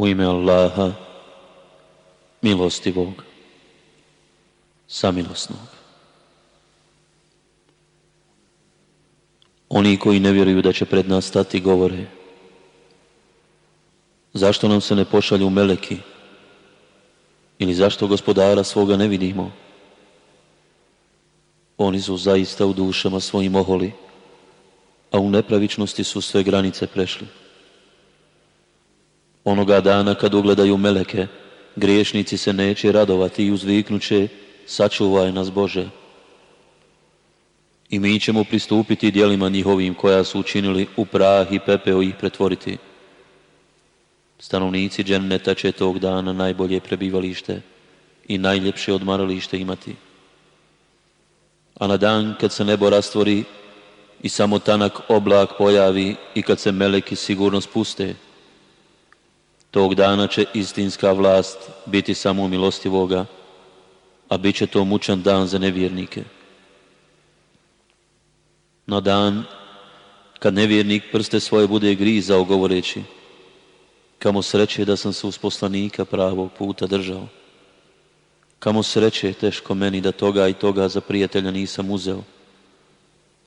U ime Allaha, milostivog, samilosnog. Oni koji ne vjeruju da će pred nas stati govore Zašto nam se ne pošalju meleki? Ili zašto gospodara svoga ne vidimo? Oni su zaista u dušama svojim oholi, a u nepravičnosti su sve granice prešli. Onoga dana kad ugledaju meleke, griješnici se neće radovati i uzviknuće, sačuvaj nas Bože. I mi ćemo pristupiti dijelima njihovim koja su učinili u prah i pepeo ih pretvoriti. Stanovnici dženneta će tog dana najbolje prebivalište i najljepše odmaralište imati. A na dan kad se nebo rastvori i samo tanak oblak pojavi i kad se meleki sigurno spuste, Tog dana će istinska vlast biti samo Voga, a bit će to mučan dan za nevjernike. Na dan kad nevjernik prste svoje bude grizao govoreći, kamo sreće da sam se uz poslanika pravog puta držao. Kamo sreće teško meni da toga i toga za prijatelja nisam uzeo.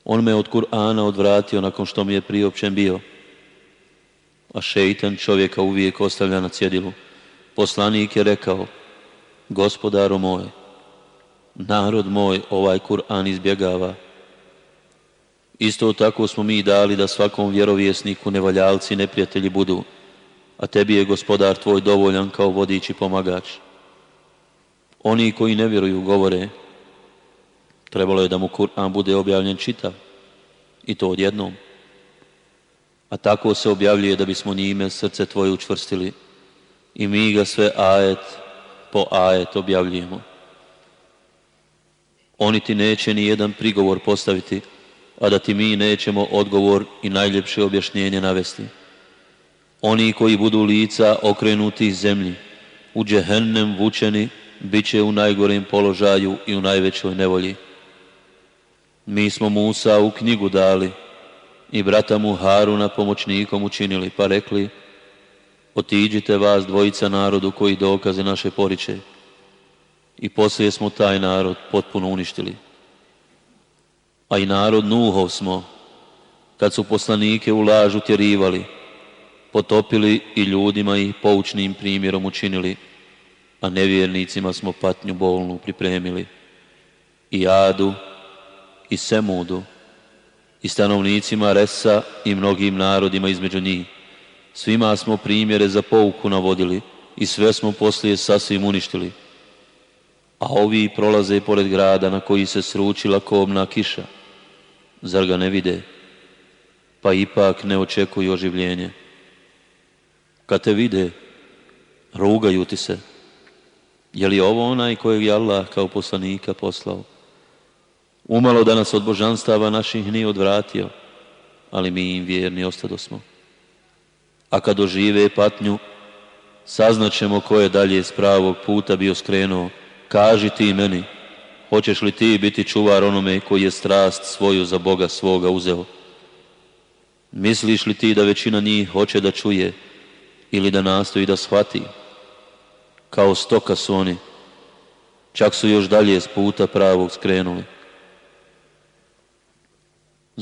On me od Kur'ana odvratio nakon što mi je priopćen bio a šeitan čovjeka uvijek ostavlja na cjedilu. Poslanik je rekao, gospodaro moj, narod moj ovaj Kur'an izbjegava. Isto tako smo mi dali da svakom vjerovjesniku nevaljalci neprijatelji budu, a tebi je gospodar tvoj dovoljan kao vodič i pomagač. Oni koji ne vjeruju govore, trebalo je da mu Kur'an bude objavljen čitav, i to odjednom a tako se objavljuje da bismo njime srce tvoje učvrstili i mi ga sve ajet po ajet objavljujemo. Oni ti neće ni jedan prigovor postaviti, a da ti mi nećemo odgovor i najljepše objašnjenje navesti. Oni koji budu lica okrenuti zemlji, u džehennem vučeni, bit će u najgorem položaju i u najvećoj nevolji. Mi smo Musa u knjigu dali, i brata mu Haruna pomoćnikom učinili, pa rekli, otiđite vas dvojica narodu koji dokaze naše poriče. I poslije smo taj narod potpuno uništili. A i narod Nuhov smo, kad su poslanike u lažu tjerivali, potopili i ljudima i poučnim primjerom učinili, a nevjernicima smo patnju bolnu pripremili. I Adu, i Semudu, i stanovnicima Resa i mnogim narodima između njih. Svima smo primjere za pouku navodili i sve smo poslije sasvim uništili. A ovi prolaze pored grada na koji se sručila kobna kiša. Zar ga ne vide? Pa ipak ne očekuju oživljenje. Kad te vide, rugaju ti se. Je li ovo onaj kojeg je Allah kao poslanika poslao? Umalo da nas od božanstava naših nije odvratio, ali mi im vjerni smo. A kad dožive patnju, saznaćemo ko je dalje s pravog puta bio skrenuo. Kaži ti meni, hoćeš li ti biti čuvar onome koji je strast svoju za Boga svoga uzeo? Misliš li ti da većina njih hoće da čuje ili da nastoji da shvati? Kao stoka su oni, čak su još dalje s puta pravog skrenuli.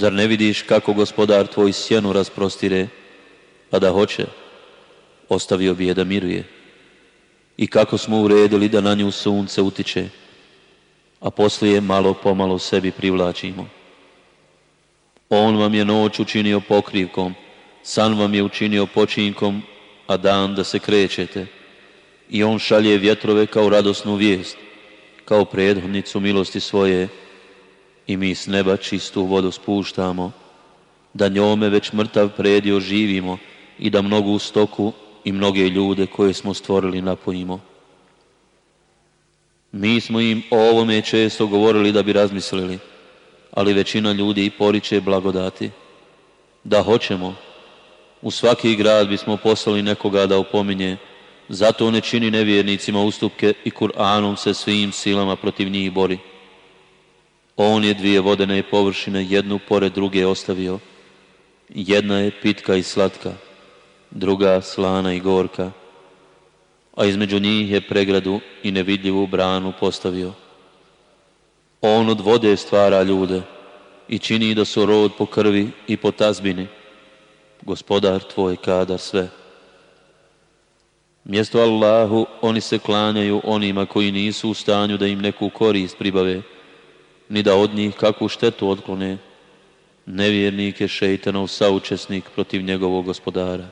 Zar ne vidiš kako gospodar tvoj sjenu rasprostire, pa da hoće, ostavio bi je da miruje? I kako smo uredili da na nju sunce utiče, a poslije malo pomalo sebi privlačimo. On vam je noć učinio pokrivkom, san vam je učinio počinkom, a dan da se krećete. I on šalje vjetrove kao radosnu vijest, kao predhodnicu milosti svoje, i mi s neba čistu vodu spuštamo, da njome već mrtav predio živimo i da mnogu stoku i mnoge ljude koje smo stvorili napojimo. Mi smo im o ovome često govorili da bi razmislili, ali većina ljudi i poriče blagodati. Da hoćemo, u svaki grad bismo poslali nekoga da opominje, zato ne čini nevjernicima ustupke i Kur'anom se svim silama protiv njih bori. On je dvije vodene površine jednu pored druge ostavio. Jedna je pitka i slatka, druga slana i gorka, a između njih je pregradu i nevidljivu branu postavio. On od vode stvara ljude i čini da su rod po krvi i po tazbini. Gospodar tvoj kada sve. Mjesto Allahu oni se klanjaju onima koji nisu u stanju da im neku korist pribave, ni da od njih kakvu štetu otklone. Nevjernik je šeitanov saučesnik protiv njegovog gospodara.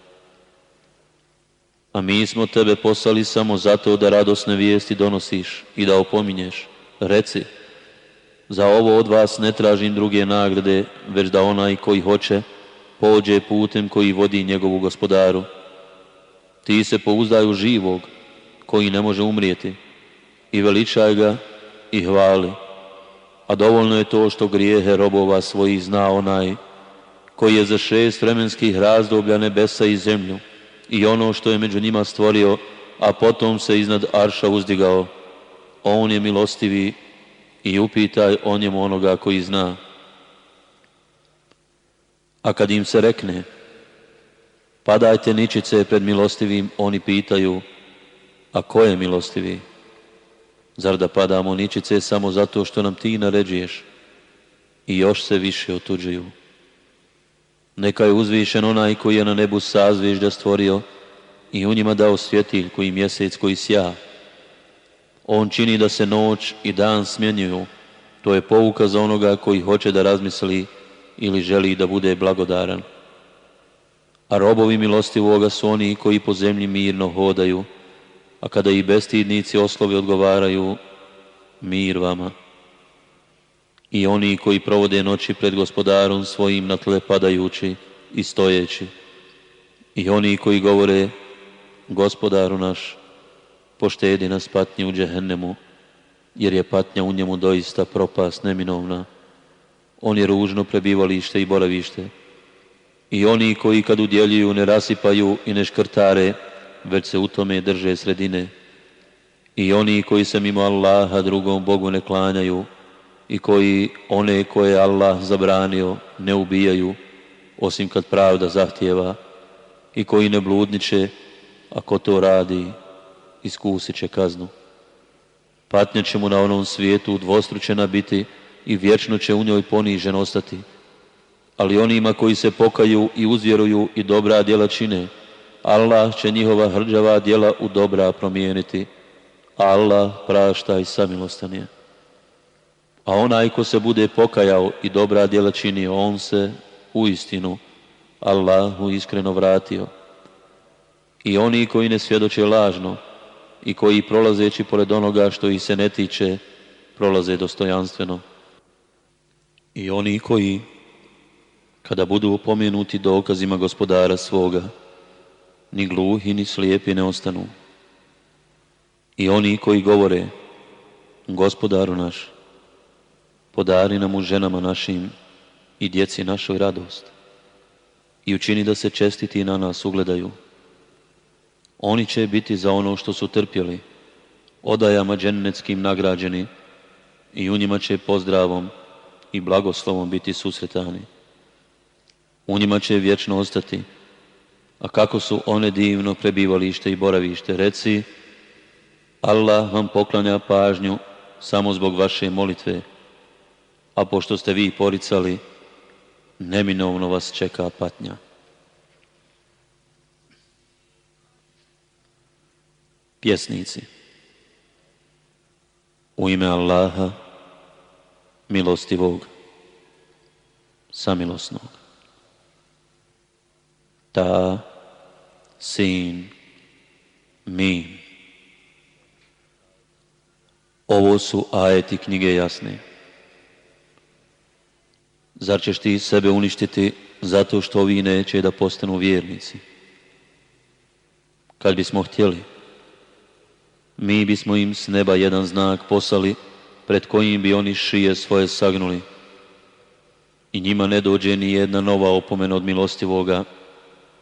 A mi smo tebe poslali samo zato da radosne vijesti donosiš i da opominješ. Reci, za ovo od vas ne tražim druge nagrade, već da onaj koji hoće, pođe putem koji vodi njegovu gospodaru. Ti se pouzdaju živog, koji ne može umrijeti, i veličaj ga i hvali a dovoljno je to što grijehe robova svojih zna onaj koji je za šest vremenskih razdoblja nebesa i zemlju i ono što je među njima stvorio, a potom se iznad Arša uzdigao. On je milostivi i upitaj o njemu onoga koji zna. A kad im se rekne, padajte ničice pred milostivim, oni pitaju, a ko je milostiviji? Zar da padamo ničice samo zato što nam ti naređuješ i još se više otuđuju? Neka je uzvišen onaj koji je na nebu sazvižda stvorio i u njima dao svjetilj koji mjesec koji sja. On čini da se noć i dan smjenjuju. To je pouka za onoga koji hoće da razmisli ili želi da bude blagodaran. A robovi milosti milostivoga su oni koji po zemlji mirno hodaju, a kada i bestidnici oslovi odgovaraju mir vama. I oni koji provode noći pred gospodarom svojim na tle padajući i stojeći. I oni koji govore gospodaru naš, poštedi nas patnje u džehennemu, jer je patnja u njemu doista propast neminovna. On je ružno prebivalište i boravište. I oni koji kad udjeljuju ne rasipaju i ne škrtare, već se u tome drže sredine. I oni koji se mimo Allaha drugom Bogu ne klanjaju i koji one koje Allah zabranio ne ubijaju, osim kad pravda zahtjeva, i koji ne bludniče, ako to radi, iskusit će kaznu. Patnja će mu na onom svijetu dvostručena biti i vječno će u njoj ponižen ostati. Ali onima koji se pokaju i uzvjeruju i dobra djela čine, Allah će njihova hrđava djela u dobra promijeniti. Allah prašta i samilostan je. A onaj ko se bude pokajao i dobra djela činio, on se u istinu Allahu iskreno vratio. I oni koji ne svjedoče lažno i koji prolazeći pored onoga što ih se ne tiče, prolaze dostojanstveno. I oni koji, kada budu upomenuti dokazima gospodara svoga, ni gluhi, ni slijepi ne ostanu. I oni koji govore, gospodaru naš, podari nam u ženama našim i djeci našoj radost i učini da se čestiti na nas ugledaju. Oni će biti za ono što su trpjeli, odajama dženeckim nagrađeni i u njima će pozdravom i blagoslovom biti susretani. U njima će vječno ostati a kako su one divno prebivalište i boravište, reci Allah vam poklanja pažnju samo zbog vaše molitve, a pošto ste vi poricali, neminovno vas čeka patnja. Pjesnici U ime Allaha, milostivog, samilosnog. Ta. Sin. Mi. Ovo su ajeti knjige jasne. Zar ćeš ti sebe uništiti zato što vi neće da postanu vjernici? Kad bismo htjeli, mi bismo im s neba jedan znak poslali pred kojim bi oni šije svoje sagnuli i njima ne dođe ni jedna nova opomena od milostivoga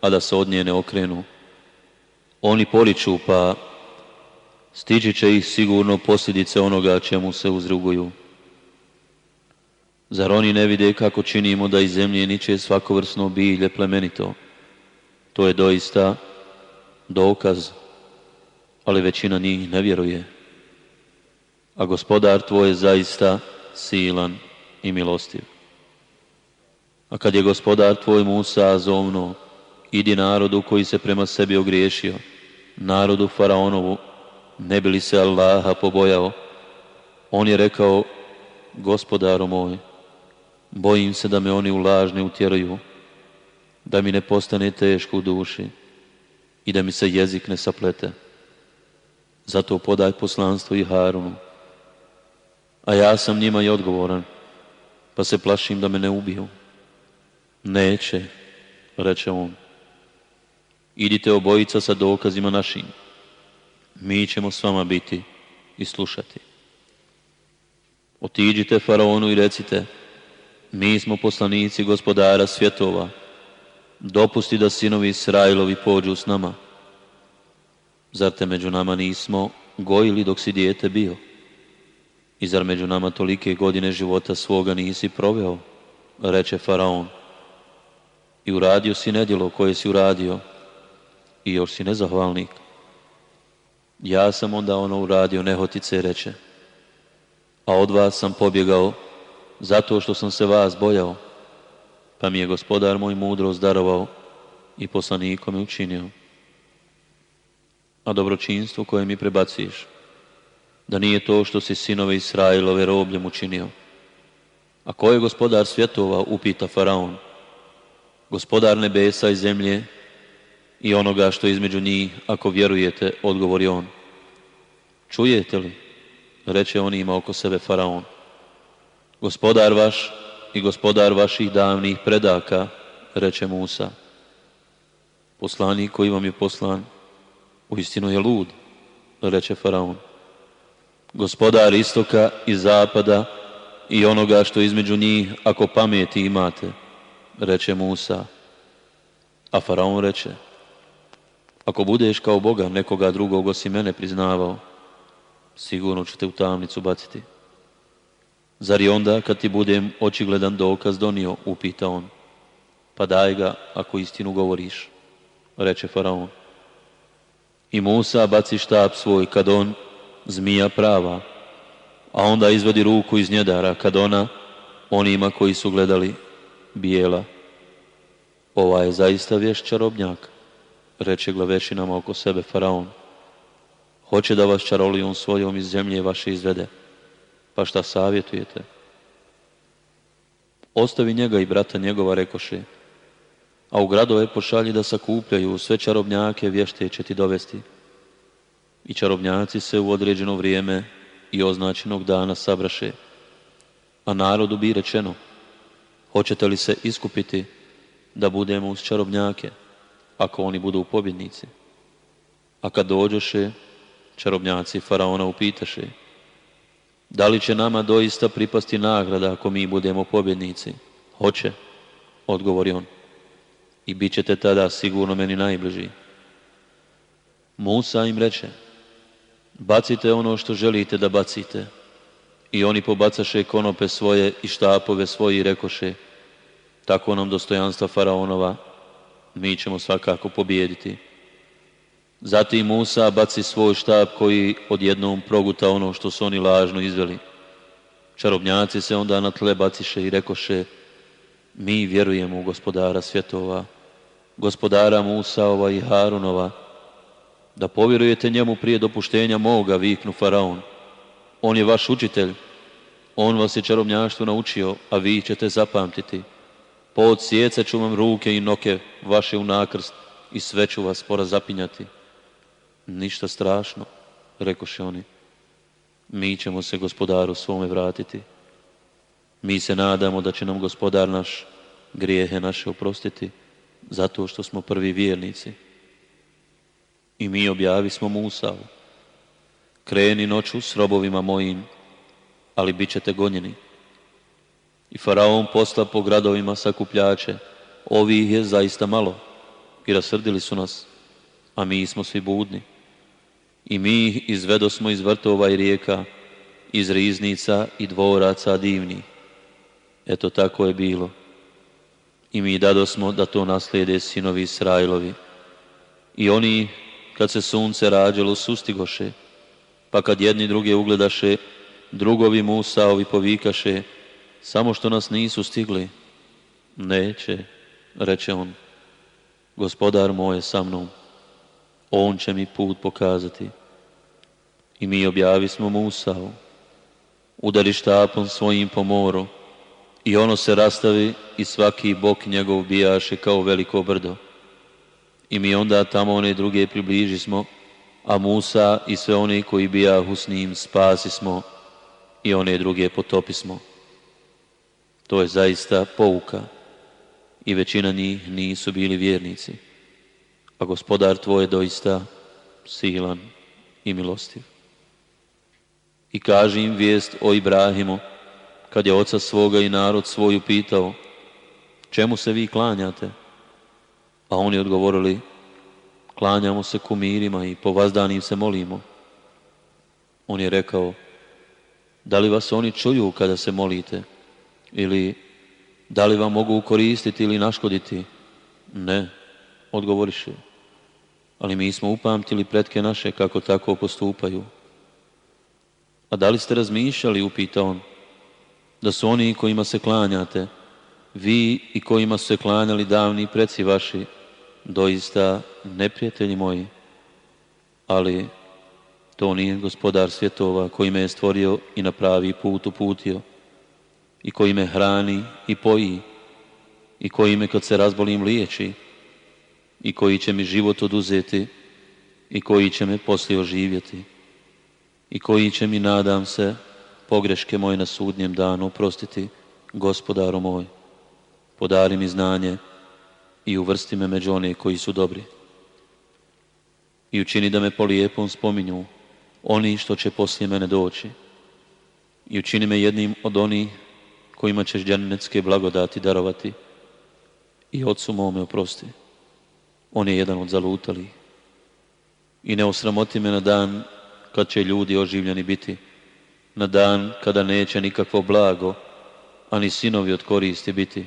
a da se od nje ne okrenu. Oni poriču, pa stići će ih sigurno posljedice onoga čemu se uzruguju. Zar oni ne vide kako činimo da iz zemlje niče svakovrsno bilje plemenito? To je doista dokaz, ali većina njih ne vjeruje. A gospodar tvoj je zaista silan i milostiv. A kad je gospodar tvoj Musa zovno, idi narodu koji se prema sebi ogriješio, narodu Faraonovu, ne bi li se Allaha pobojao. On je rekao, gospodaru moj, bojim se da me oni u laž utjeraju, da mi ne postane teško u duši i da mi se jezik ne saplete. Zato podaj poslanstvo i Harunu. A ja sam njima i odgovoran, pa se plašim da me ne ubiju. Neće, reče on idite obojica sa dokazima našim. Mi ćemo s vama biti i slušati. Otiđite faraonu i recite, mi smo poslanici gospodara svjetova, dopusti da sinovi Israilovi pođu s nama. Zar te među nama nismo gojili dok si dijete bio? I zar među nama tolike godine života svoga nisi proveo? Reče Faraon. I uradio si nedjelo koje si uradio, i još si nezahvalnik. Ja sam onda ono uradio nehotice reče, a od vas sam pobjegao zato što sam se vas bojao, pa mi je gospodar moj mudro zdarovao, i poslanikom je učinio. A dobročinstvo koje mi prebaciš, da nije to što si sinove Israilove robljem učinio. A ko je gospodar svjetova, upita Faraon. Gospodar nebesa i zemlje i onoga što između njih, ako vjerujete, odgovori on. Čujete li? Reče ima oko sebe Faraon. Gospodar vaš i gospodar vaših davnih predaka, reče Musa. Poslanik koji vam je poslan, uistinu je lud, reče Faraon. Gospodar istoka i zapada i onoga što između njih, ako pameti imate, reče Musa. A Faraon reče, ako budeš kao Boga nekoga drugog osim mene priznavao, sigurno ću te u tamnicu baciti. Zar je onda, kad ti budem očigledan dokaz donio, upita on. Pa daj ga, ako istinu govoriš, reče Faraon. I Musa baci štap svoj, kad on, zmija prava, a onda izvodi ruku iz njedara, kad ona, onima koji su gledali, bijela. Ova je zaista vješća robnjaka reče glavešinama oko sebe Faraon. Hoće da vas čarolijom svojom iz zemlje vaše izvede. Pa šta savjetujete? Ostavi njega i brata njegova, rekoše. A u gradove pošalji da sakupljaju sve čarobnjake vješte će ti dovesti. I čarobnjaci se u određeno vrijeme i označenog dana sabraše. A narodu bi rečeno, hoćete li se iskupiti da budemo uz čarobnjake? ako oni budu pobjednici. A kad dođoše, čarobnjaci faraona upitaše, da li će nama doista pripasti nagrada ako mi budemo pobjednici? Hoće, odgovori on. I bit ćete tada sigurno meni najbliži. Musa im reče, bacite ono što želite da bacite. I oni pobacaše konope svoje i štapove svoje i rekoše, tako nam dostojanstva faraonova mi ćemo svakako pobijediti. Zatim Musa baci svoj štab koji odjednom proguta ono što su oni lažno izveli. Čarobnjaci se onda na tle baciše i rekoše, mi vjerujemo u gospodara svjetova, gospodara Musaova i Harunova, da povjerujete njemu prije dopuštenja moga, viknu Faraon. On je vaš učitelj, on vas je čarobnjaštvo naučio, a vi ćete zapamtiti. Poocijecat ću vam ruke i noke vaše u nakrst i sve ću vas porazapinjati. Ništa strašno, rekoše oni. Mi ćemo se gospodaru svome vratiti. Mi se nadamo da će nam gospodar naš grijehe naše oprostiti, zato što smo prvi vjernici. I mi objavi smo Musavu. Kreni noću s robovima mojim, ali bit ćete gonjeni. I faraon posla po gradovima sakupljače, ovih je zaista malo i rasrdili su nas, a mi smo svi budni. I mi ih smo iz vrtova i rijeka, iz riznica i dvoraca divnih. Eto tako je bilo. I mi dado smo da to naslijede sinovi Israilovi. I oni, kad se sunce rađalo, sustigoše, pa kad jedni druge ugledaše, drugovi Musaovi povikaše, samo što nas nisu stigli, neće, reče on. Gospodar moj je sa mnom, on će mi put pokazati. I mi objavismo smo udari štapom svojim po moru, i ono se rastavi i svaki bok njegov bijaše kao veliko brdo. I mi onda tamo one druge približismo, a Musa i sve oni koji bijahu s njim spasismo i one druge potopismo. smo. To je zaista pouka i većina njih nisu bili vjernici, a gospodar tvoj je doista silan i milostiv. I kaži im vijest o Ibrahimu, kad je oca svoga i narod svoju pitao, čemu se vi klanjate? A oni odgovorili, klanjamo se kumirima i po vazdanim se molimo. On je rekao, da li vas oni čuju kada se molite? Ili da li vam mogu koristiti ili naškoditi? Ne, odgovoriše. Ali mi smo upamtili pretke naše kako tako postupaju. A da li ste razmišljali, upita on, da su oni kojima se klanjate, vi i kojima su se klanjali davni preci vaši, doista neprijatelji moji, ali to nije gospodar svjetova koji me je stvorio i na pravi put uputio i koji me hrani i poji i koji me kad se razbolim liječi i koji će mi život oduzeti i koji će me poslije oživjeti i koji će mi, nadam se, pogreške moje na sudnjem danu oprostiti, gospodaru moj, podari mi znanje i uvrsti me među one koji su dobri. I učini da me po lijepom spominju oni što će poslije mene doći. I učini me jednim od onih kojima ćeš džennetske blagodati darovati i ocu mome oprosti. On je jedan od zalutalih. I ne osramoti me na dan kad će ljudi oživljeni biti, na dan kada neće nikakvo blago, ani sinovi od koristi biti.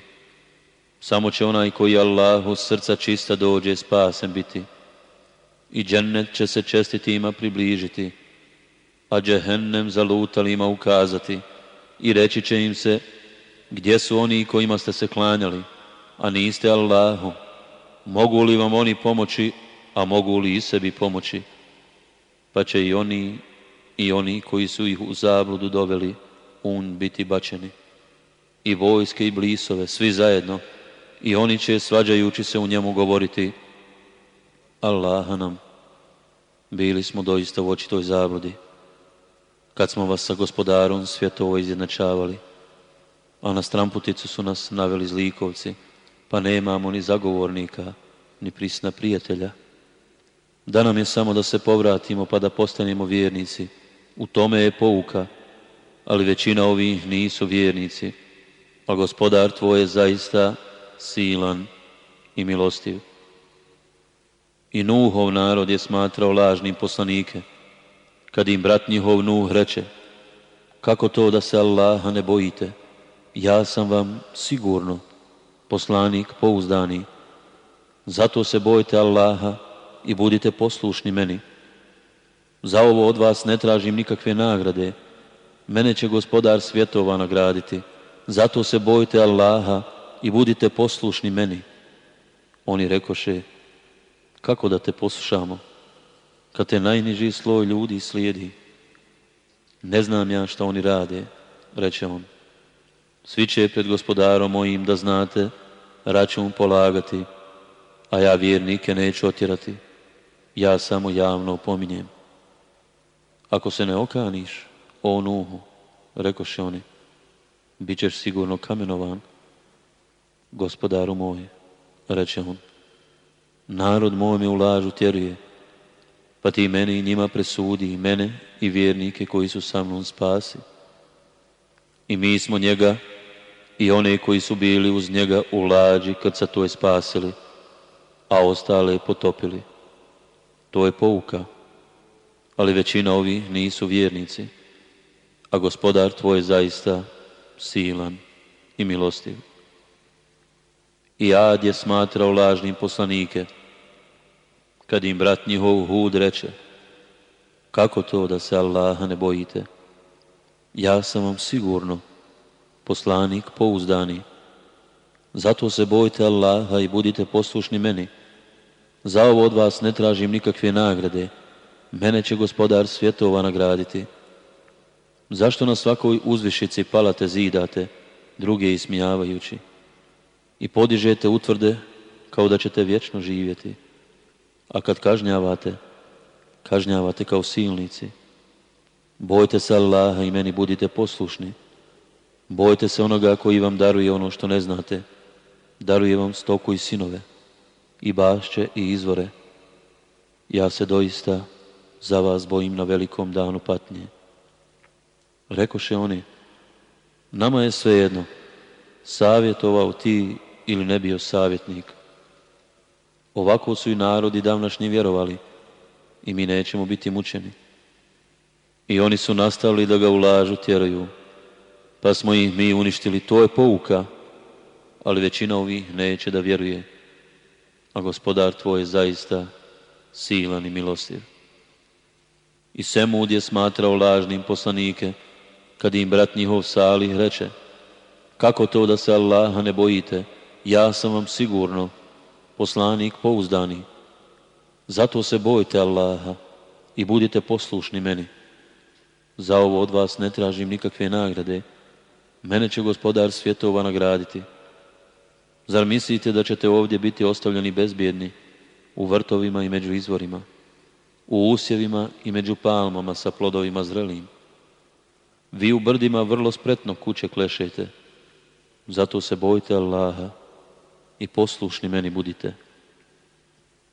Samo će onaj koji Allahu srca čista dođe spasen biti. I džennet će se čestitima približiti, a džehennem zalutalima ukazati i reći će im se gdje su oni kojima ste se klanjali, a niste Allahu? Mogu li vam oni pomoći, a mogu li i sebi pomoći? Pa će i oni i oni koji su ih u zabludu doveli, un biti bačeni. I vojske i blisove, svi zajedno. I oni će, svađajući se u njemu, govoriti Allaha nam, bili smo doista u očitoj zabludi, kad smo vas sa gospodarom svjetova izjednačavali a na stramputicu su nas naveli zlikovci, pa nemamo ni zagovornika, ni prisna prijatelja. Da nam je samo da se povratimo, pa da postanemo vjernici. U tome je pouka, ali većina ovih nisu vjernici, a gospodar tvoj je zaista silan i milostiv. I Nuhov narod je smatrao lažnim poslanike, kad im brat njihov Nuh reče, kako to da se Allaha ne bojite? ja sam vam sigurno poslanik pouzdani. Zato se bojite Allaha i budite poslušni meni. Za ovo od vas ne tražim nikakve nagrade. Mene će gospodar svjetova nagraditi. Zato se bojite Allaha i budite poslušni meni. Oni rekoše, kako da te poslušamo, kad te najniži sloj ljudi slijedi. Ne znam ja šta oni rade, reče on. Svi će pred gospodarom mojim da znate, račun polagati, a ja vjernike neću otjerati. Ja samo javno opominjem. Ako se ne okaniš, o Nuhu, rekoše oni, bit ćeš sigurno kamenovan. Gospodaru moje, reče on, narod moj me u lažu tjeruje, pa ti meni i njima presudi i mene i vjernike koji su sa mnom spasi i mi smo njega i oni koji su bili uz njega u lađi kad se to je spasili, a ostale potopili. To je pouka, ali većina ovih nisu vjernici, a gospodar tvoj je zaista silan i milostiv. I Ad je smatrao lažnim poslanike, kad im brat njihov Hud reče, kako to da se Allaha ne bojite? Ja sam vam sigurno poslanik pouzdani. Zato se bojte Allaha i budite poslušni meni. Za ovo od vas ne tražim nikakve nagrade. Mene će gospodar svjetova nagraditi. Zašto na svakoj uzvišici palate zidate, druge ismijavajući? I podižete utvrde kao da ćete vječno živjeti. A kad kažnjavate, kažnjavate kao silnici. Bojte se Allaha i meni budite poslušni. Bojte se onoga koji vam daruje ono što ne znate. Daruje vam stoku i sinove, i bašće i izvore. Ja se doista za vas bojim na velikom danu patnje. Rekoše oni, nama je sve jedno, savjetovao ti ili ne bio savjetnik. Ovako su i narodi davnašnji vjerovali i mi nećemo biti mučeni. I oni su nastavili da ga ulažu, tjeraju. Pa smo ih mi uništili. To je pouka. Ali većina ovih neće da vjeruje. A gospodar tvoj je zaista silan i milostiv. I Semud je smatrao lažnim poslanike, kad im brat njihov Salih reče, kako to da se Allaha ne bojite, ja sam vam sigurno poslanik pouzdani. Zato se bojite Allaha i budite poslušni meni. Za ovo od vas ne tražim nikakve nagrade. Mene će gospodar svjetova nagraditi. Zar mislite da ćete ovdje biti ostavljeni bezbjedni u vrtovima i među izvorima, u usjevima i među palmama sa plodovima zrelim? Vi u brdima vrlo spretno kuće klešete, zato se bojite Allaha i poslušni meni budite.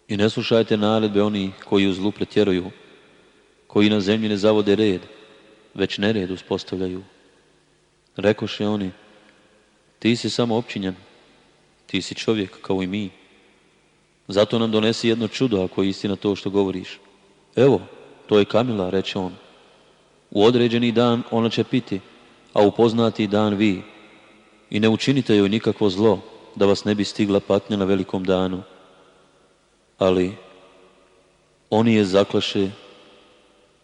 I ne slušajte naredbe oni koji u zlu pretjeruju, koji na zemlji ne zavode red, već nered uspostavljaju. Rekoše oni, ti si samo općinjan, ti si čovjek kao i mi. Zato nam donesi jedno čudo ako je istina to što govoriš. Evo, to je Kamila, reče on. U određeni dan ona će piti, a upoznati dan vi. I ne učinite joj nikakvo zlo, da vas ne bi stigla patnja na velikom danu. Ali oni je zaklaše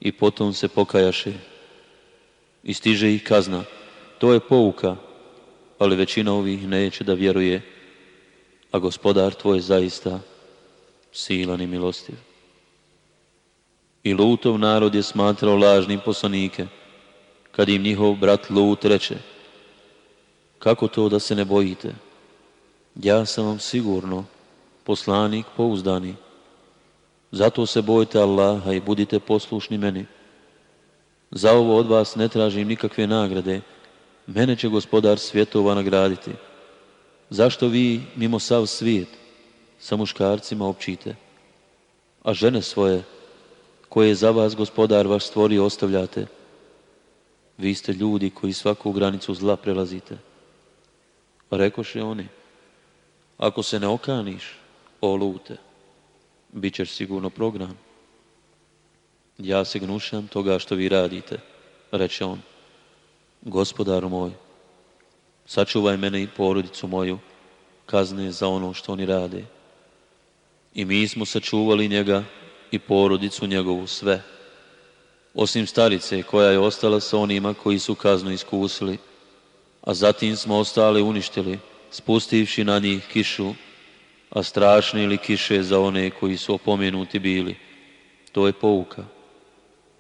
i potom se pokajaše i stiže ih kazna. To je pouka, ali većina ovih neće da vjeruje, a gospodar tvoj zaista silan i milostiv. I Lutov narod je smatrao lažnim poslanike, kad im njihov brat Lut reče, kako to da se ne bojite? Ja sam vam sigurno poslanik pouzdani. Zato se bojite Allaha i budite poslušni meni. Za ovo od vas ne tražim nikakve nagrade. Mene će gospodar svjetova nagraditi. Zašto vi, mimo sav svijet, sa muškarcima općite? A žene svoje, koje za vas gospodar vaš stvorio, ostavljate. Vi ste ljudi koji svaku granicu zla prelazite. Rekoše oni, ako se ne okaniš, o lute, bit ćeš sigurno program ja se gnušam toga što vi radite, reče on. Gospodaru moj, sačuvaj mene i porodicu moju, kazne za ono što oni rade. I mi smo sačuvali njega i porodicu njegovu sve, osim starice koja je ostala sa onima koji su kaznu iskusili, a zatim smo ostale uništili, spustivši na njih kišu, a strašne ili kiše za one koji su opomenuti bili. To je pouka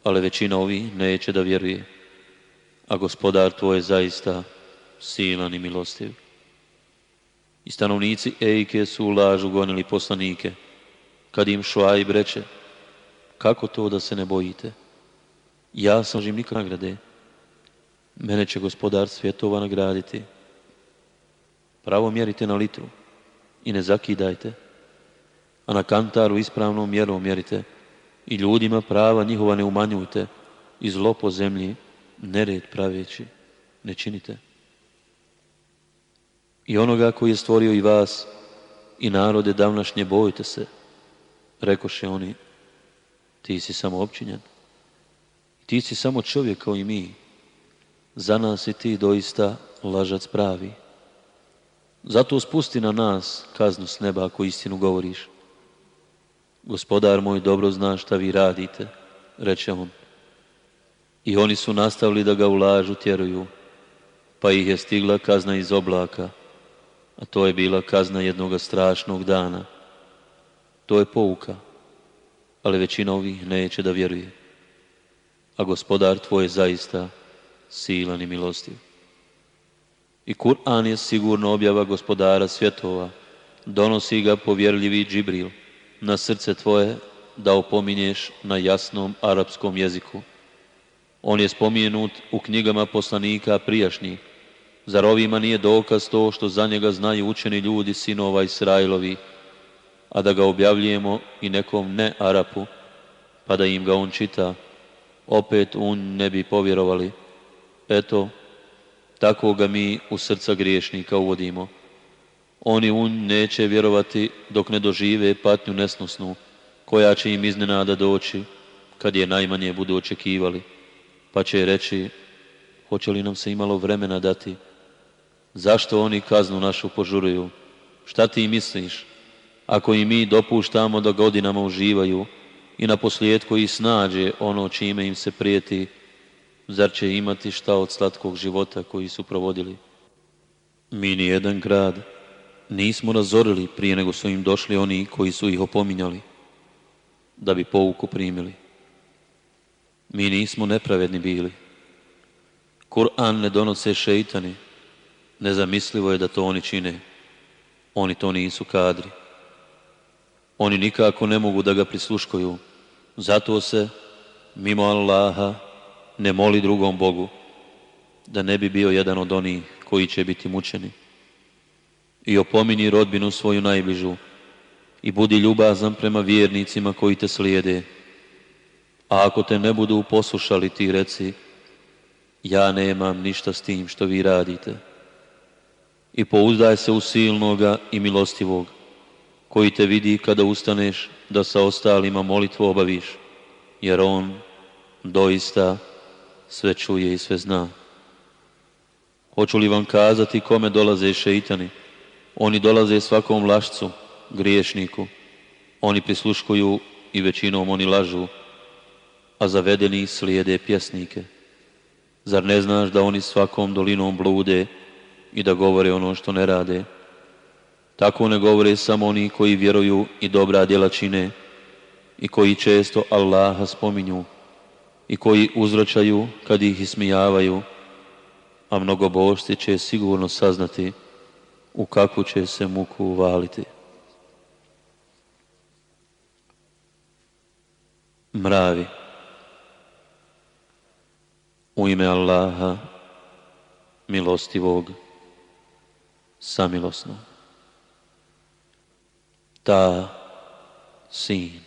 ali većina ovih neće da vjeruje. A gospodar tvoj je zaista silan i milostiv. I stanovnici Ejke su u lažu gonili poslanike, kad im i reče, kako to da se ne bojite? Ja sam živnik nikad nagrade. Mene će gospodar svjetova nagraditi. Pravo mjerite na litru i ne zakidajte, a na kantaru ispravnom mjerom mjerite, i ljudima prava njihova ne umanjujte i zlo po zemlji nered praveći ne činite. I onoga koji je stvorio i vas i narode davnašnje bojite se, rekoše oni, ti si samo općinjan, ti si samo čovjek kao i mi, za nas i ti doista lažac pravi. Zato spusti na nas kaznu s neba ako istinu govoriš Gospodar moj dobro zna šta vi radite, reče on. I oni su nastavili da ga u lažu tjeruju, pa ih je stigla kazna iz oblaka, a to je bila kazna jednog strašnog dana. To je pouka, ali većina ovih neće da vjeruje. A gospodar tvoj je zaista silan i milostiv. I Kur'an je sigurno objava gospodara svjetova, donosi ga povjerljivi Džibril – na srce tvoje da opominješ na jasnom arapskom jeziku. On je spominut u knjigama poslanika prijašnjih. Zar ovima nije dokaz to što za njega znaju učeni ljudi sinova Israilovi, a da ga objavljujemo i nekom ne Arapu, pa da im ga on čita, opet on ne bi povjerovali. Eto, tako ga mi u srca griješnika uvodimo. Oni u neće vjerovati dok ne dožive patnju nesnosnu, koja će im iznenada doći, kad je najmanje budu očekivali. Pa će reći, hoće li nam se imalo vremena dati? Zašto oni kaznu našu požuruju? Šta ti misliš? Ako i mi dopuštamo da godinama uživaju i na posljedku i snađe ono čime im se prijeti, zar će imati šta od slatkog života koji su provodili? Mi nijedan grad, nismo razorili prije nego su im došli oni koji su ih opominjali, da bi pouku primili. Mi nismo nepravedni bili. Kur'an ne donose šeitani, nezamislivo je da to oni čine. Oni to nisu kadri. Oni nikako ne mogu da ga prisluškuju. Zato se, mimo Allaha, ne moli drugom Bogu, da ne bi bio jedan od onih koji će biti mučeni i opomini rodbinu svoju najbližu i budi ljubazan prema vjernicima koji te slijede. A ako te ne budu poslušali ti reci, ja nemam ništa s tim što vi radite. I pouzdaj se u silnoga i milostivog, koji te vidi kada ustaneš da sa ostalima molitvu obaviš, jer on doista sve čuje i sve zna. Hoću li vam kazati kome dolaze šeitani? Oni dolaze svakom lašcu, griješniku. Oni prisluškuju i većinom oni lažu, a zavedeni slijede pjesnike. Zar ne znaš da oni svakom dolinom blude i da govore ono što ne rade? Tako ne govore samo oni koji vjeruju i dobra djela čine i koji često Allaha spominju i koji uzračaju kad ih ismijavaju, a mnogo će sigurno saznati u kakvu će se muku uvaliti. Mravi u ime Allaha milostivog samilosnog. Ta sin.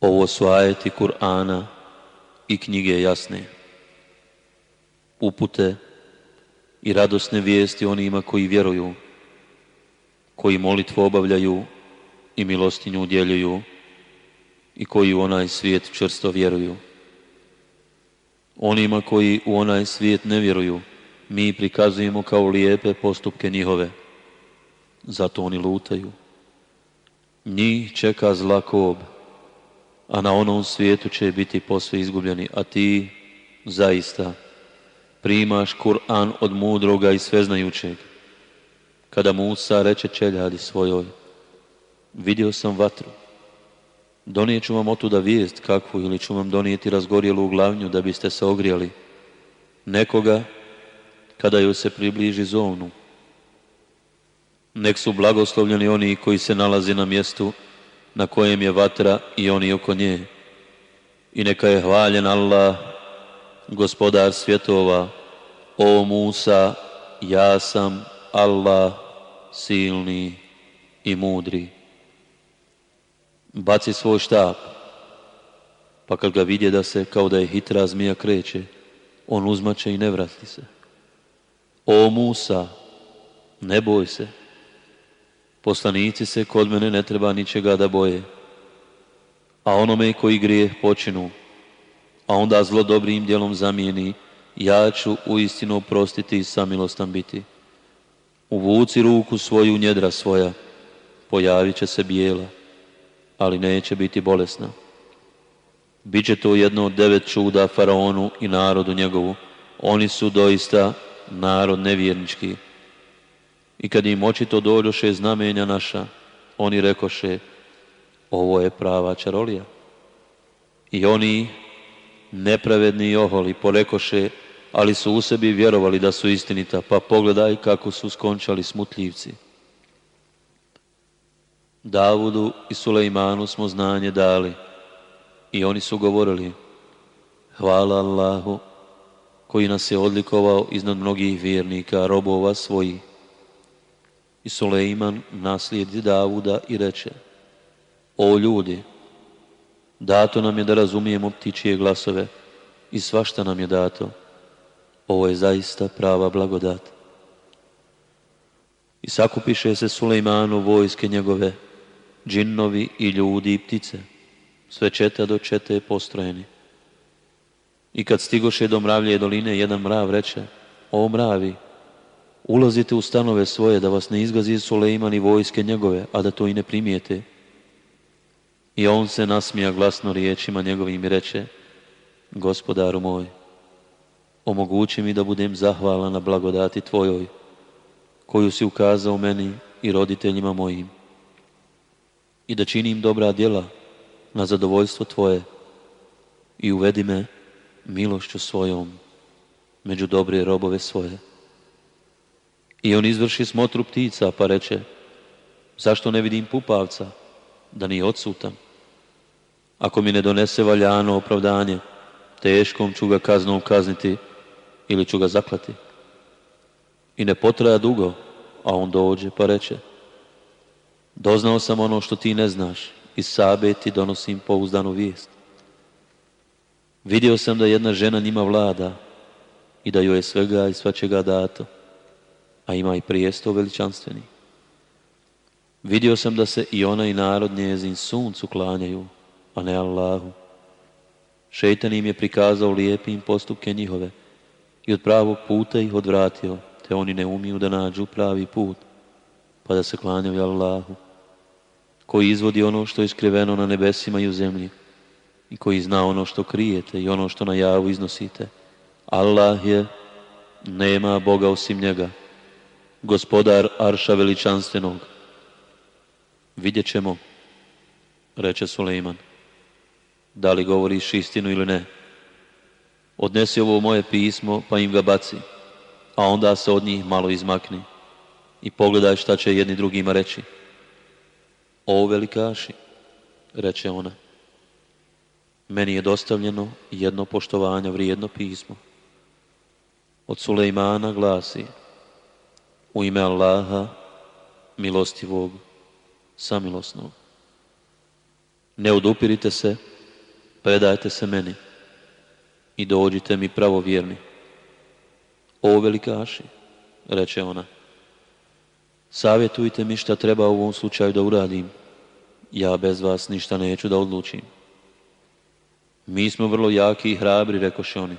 Ovo su ajeti Kur'ana i knjige jasne. Upute i radosne vijesti onima koji vjeruju, koji molitvu obavljaju i milostinju udjeljuju i koji u onaj svijet črsto vjeruju. Onima koji u onaj svijet ne vjeruju, mi prikazujemo kao lijepe postupke njihove. Zato oni lutaju. Njih čeka zla kob, a na onom svijetu će biti posve izgubljeni, a ti zaista primaš Kur'an od mudroga i sveznajućeg. Kada Musa reče čeljadi svojoj, vidio sam vatru. Donijet ću vam otuda vijest kakvu ili ću vam donijeti razgorjelu glavnju da biste se ogrijali. Nekoga, kada joj se približi zovnu. Nek su blagoslovljeni oni koji se nalaze na mjestu na kojem je vatra i oni oko nje. I neka je hvaljen Allah, gospodar svjetova, o Musa, ja sam Allah, silni i mudri. Baci svoj štap, pa kad ga vidje da se kao da je hitra zmija kreće, on uzmače i ne vrati se. O Musa, ne boj se. Poslanici se kod mene ne treba ničega da boje. A onome koji grijeh počinu, a onda zlo dobrim djelom zamijeni, ja ću uistinu oprostiti i samilostan biti. Uvuci ruku svoju njedra svoja, pojavit će se bijela, ali neće biti bolesna. Biće to jedno od devet čuda faraonu i narodu njegovu. Oni su doista narod nevjernički. I kad im očito dođoše znamenja naša, oni rekoše, ovo je prava čarolija. I oni nepravedni i oholi porekoše, ali su u sebi vjerovali da su istinita, pa pogledaj kako su skončali smutljivci. Davudu i Sulejmanu smo znanje dali i oni su govorili Hvala Allahu koji nas je odlikovao iznad mnogih vjernika, robova svojih. I Sulejman naslijedi Davuda i reče O ljudi, Dato nam je da razumijemo ptičije glasove i svašta nam je dato. Ovo je zaista prava blagodat. I sakupiše se Sulejmanu vojske njegove, džinnovi i ljudi i ptice, sve četa do čete je postrojeni. I kad stigoše do mravlje doline, jedan mrav reče, o mravi, ulazite u stanove svoje da vas ne izgazi Sulejman i vojske njegove, a da to i ne primijete. I on se nasmija glasno riječima njegovim i reče, gospodaru moj, omogući mi da budem zahvalan na blagodati tvojoj, koju si ukazao meni i roditeljima mojim, i da činim dobra djela na zadovoljstvo tvoje i uvedi me milošću svojom među dobre robove svoje. I on izvrši smotru ptica pa reče, zašto ne vidim pupavca, da nije odsutan? Ako mi ne donese valjano opravdanje, teškom ću ga kaznom kazniti ili ću ga zaklati. I ne potraja dugo, a on dođe pa reče, doznao sam ono što ti ne znaš i sabe ti donosim pouzdanu vijest. Vidio sam da jedna žena njima vlada i da joj je svega i svačega dato, a ima i prijesto veličanstveni. Vidio sam da se i ona i narod njezin suncu klanjaju, a pa ne Allahu. Šeitan im je prikazao lijepim postupke njihove i od pravog puta ih odvratio, te oni ne umiju da nađu pravi put, pa da se klanjaju Allahu, koji izvodi ono što je skriveno na nebesima i u zemlji, i koji zna ono što krijete i ono što na javu iznosite. Allah je, nema Boga osim njega, gospodar Arša veličanstvenog. Vidjet ćemo, reče Suleiman da li govoriš istinu ili ne. Odnesi ovo moje pismo pa im ga baci, a onda se od njih malo izmakni i pogledaj šta će jedni drugima reći. O velikaši, reče ona, meni je dostavljeno jedno poštovanje, vrijedno pismo. Od Sulejmana glasi, u ime Allaha, milostivog, samilosnog. Ne odupirite se, predajte se meni i dođite mi pravovjerni. O velikaši, reče ona, savjetujte mi šta treba u ovom slučaju da uradim. Ja bez vas ništa neću da odlučim. Mi smo vrlo jaki i hrabri, rekoše oni.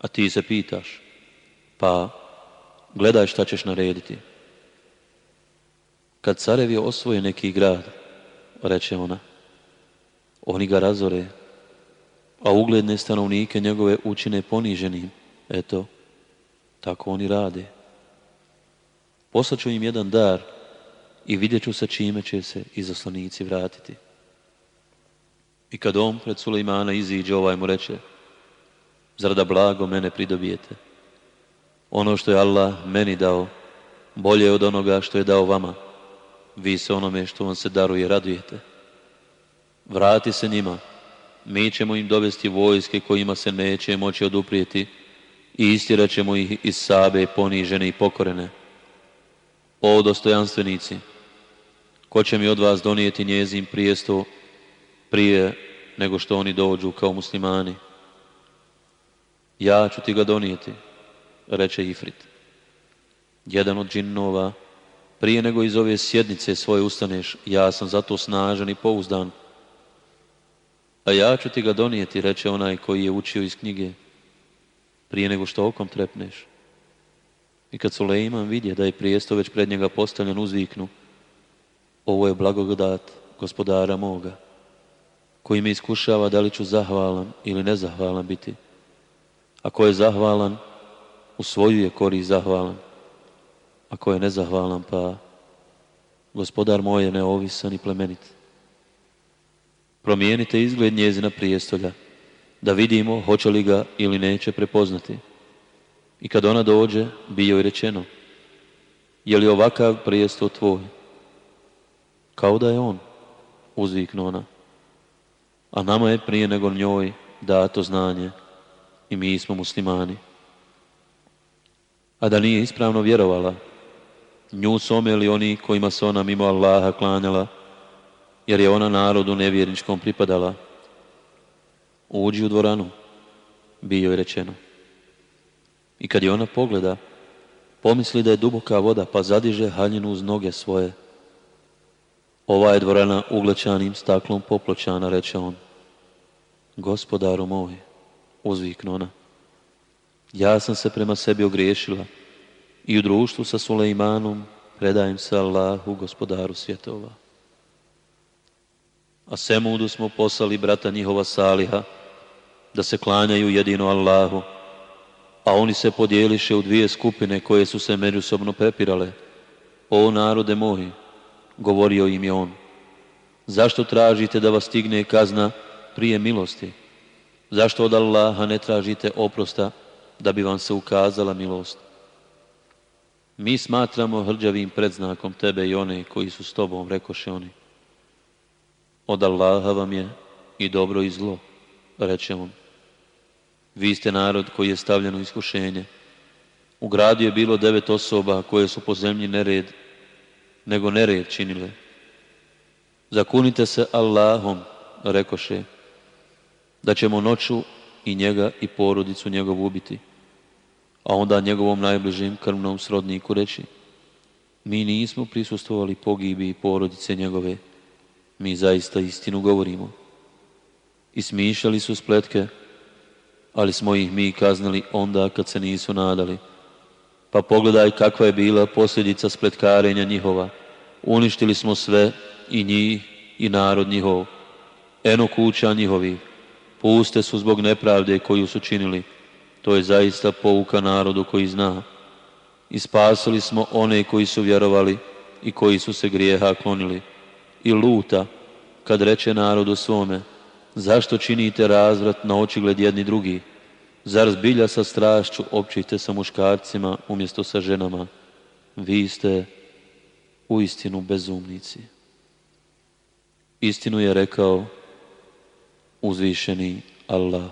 A ti se pitaš, pa gledaj šta ćeš narediti. Kad carevi osvoje neki grad, reče ona, oni ga razore a ugledne stanovnike njegove učine poniženim. Eto, tako oni rade. Poslaću im jedan dar i vidjet ću sa čime će se izaslanici vratiti. I kad on pred Sulejmana iziđe, ovaj mu reče, zar da blago mene pridobijete? Ono što je Allah meni dao, bolje od onoga što je dao vama. Vi se onome što vam se daruje radujete. Vrati se njima, mi ćemo im dovesti vojske kojima se neće moći oduprijeti i istjerat ćemo ih iz sabe ponižene i pokorene. O dostojanstvenici, ko će mi od vas donijeti njezin prijestvo prije nego što oni dođu kao muslimani? Ja ću ti ga donijeti, reče Ifrit. Jedan od džinnova, prije nego iz ove sjednice svoje ustaneš, ja sam zato snažan i pouzdan, a ja ću ti ga donijeti, reče onaj koji je učio iz knjige, prije nego što okom trepneš. I kad Sulejman vidje da je prijesto već pred njega postavljen, uzviknu, ovo je blagodat gospodara moga, koji me iskušava da li ću zahvalan ili nezahvalan biti. A Ako je zahvalan, u svoju je korist zahvalan. Ako je nezahvalan, pa gospodar moj je neovisan i plemenit. Promijenite izgled njezina prijestolja, da vidimo hoće li ga ili neće prepoznati. I kad ona dođe, bi joj rečeno, je li ovakav prijestol tvoj? Kao da je on, uzviknu ona. A nama je prije nego njoj dato znanje i mi smo muslimani. A da nije ispravno vjerovala, nju su oni kojima se ona mimo Allaha klanjala, jer je ona narodu nevjerničkom pripadala. Uđi u dvoranu, bio je rečeno. I kad je ona pogleda, pomisli da je duboka voda, pa zadiže haljinu uz noge svoje. Ova je dvorana uglačanim staklom popločana, reče on. Gospodaru moj, uzvikno ona. Ja sam se prema sebi ogriješila i u društvu sa Sulejmanom predajem se Allahu, gospodaru svjetova a Semudu smo poslali brata njihova Saliha, da se klanjaju jedino Allahu, a oni se podijeliše u dvije skupine koje su se međusobno prepirale. O narode moji, govorio im je on, zašto tražite da vas stigne kazna prije milosti? Zašto od Allaha ne tražite oprosta da bi vam se ukazala milost? Mi smatramo hrđavim predznakom tebe i one koji su s tobom, rekoše oni. Od Allaha vam je i dobro i zlo, reče on. Vi ste narod koji je stavljen u iskušenje. U gradu je bilo devet osoba koje su po zemlji nered, nego nered činile. Zakunite se Allahom, rekoše, da ćemo noću i njega i porodicu njegovu ubiti, a onda njegovom najbližim krvnom srodniku reći, mi nismo prisustvovali pogibi porodice njegove, mi zaista istinu govorimo. I smišljali su spletke, ali smo ih mi kaznili onda kad se nisu nadali. Pa pogledaj kakva je bila posljedica spletkarenja njihova. Uništili smo sve, i njih, i narod njihov. Eno kuća njihovi, Puste su zbog nepravde koju su činili. To je zaista pouka narodu koji zna. I spasili smo one koji su vjerovali i koji su se grijeha klonili i luta kad reče narodu svome zašto činite razvrat na očigled jedni drugi? Zar zbilja sa strašću općite sa muškarcima umjesto sa ženama? Vi ste u istinu bezumnici. Istinu je rekao uzvišeni Allah.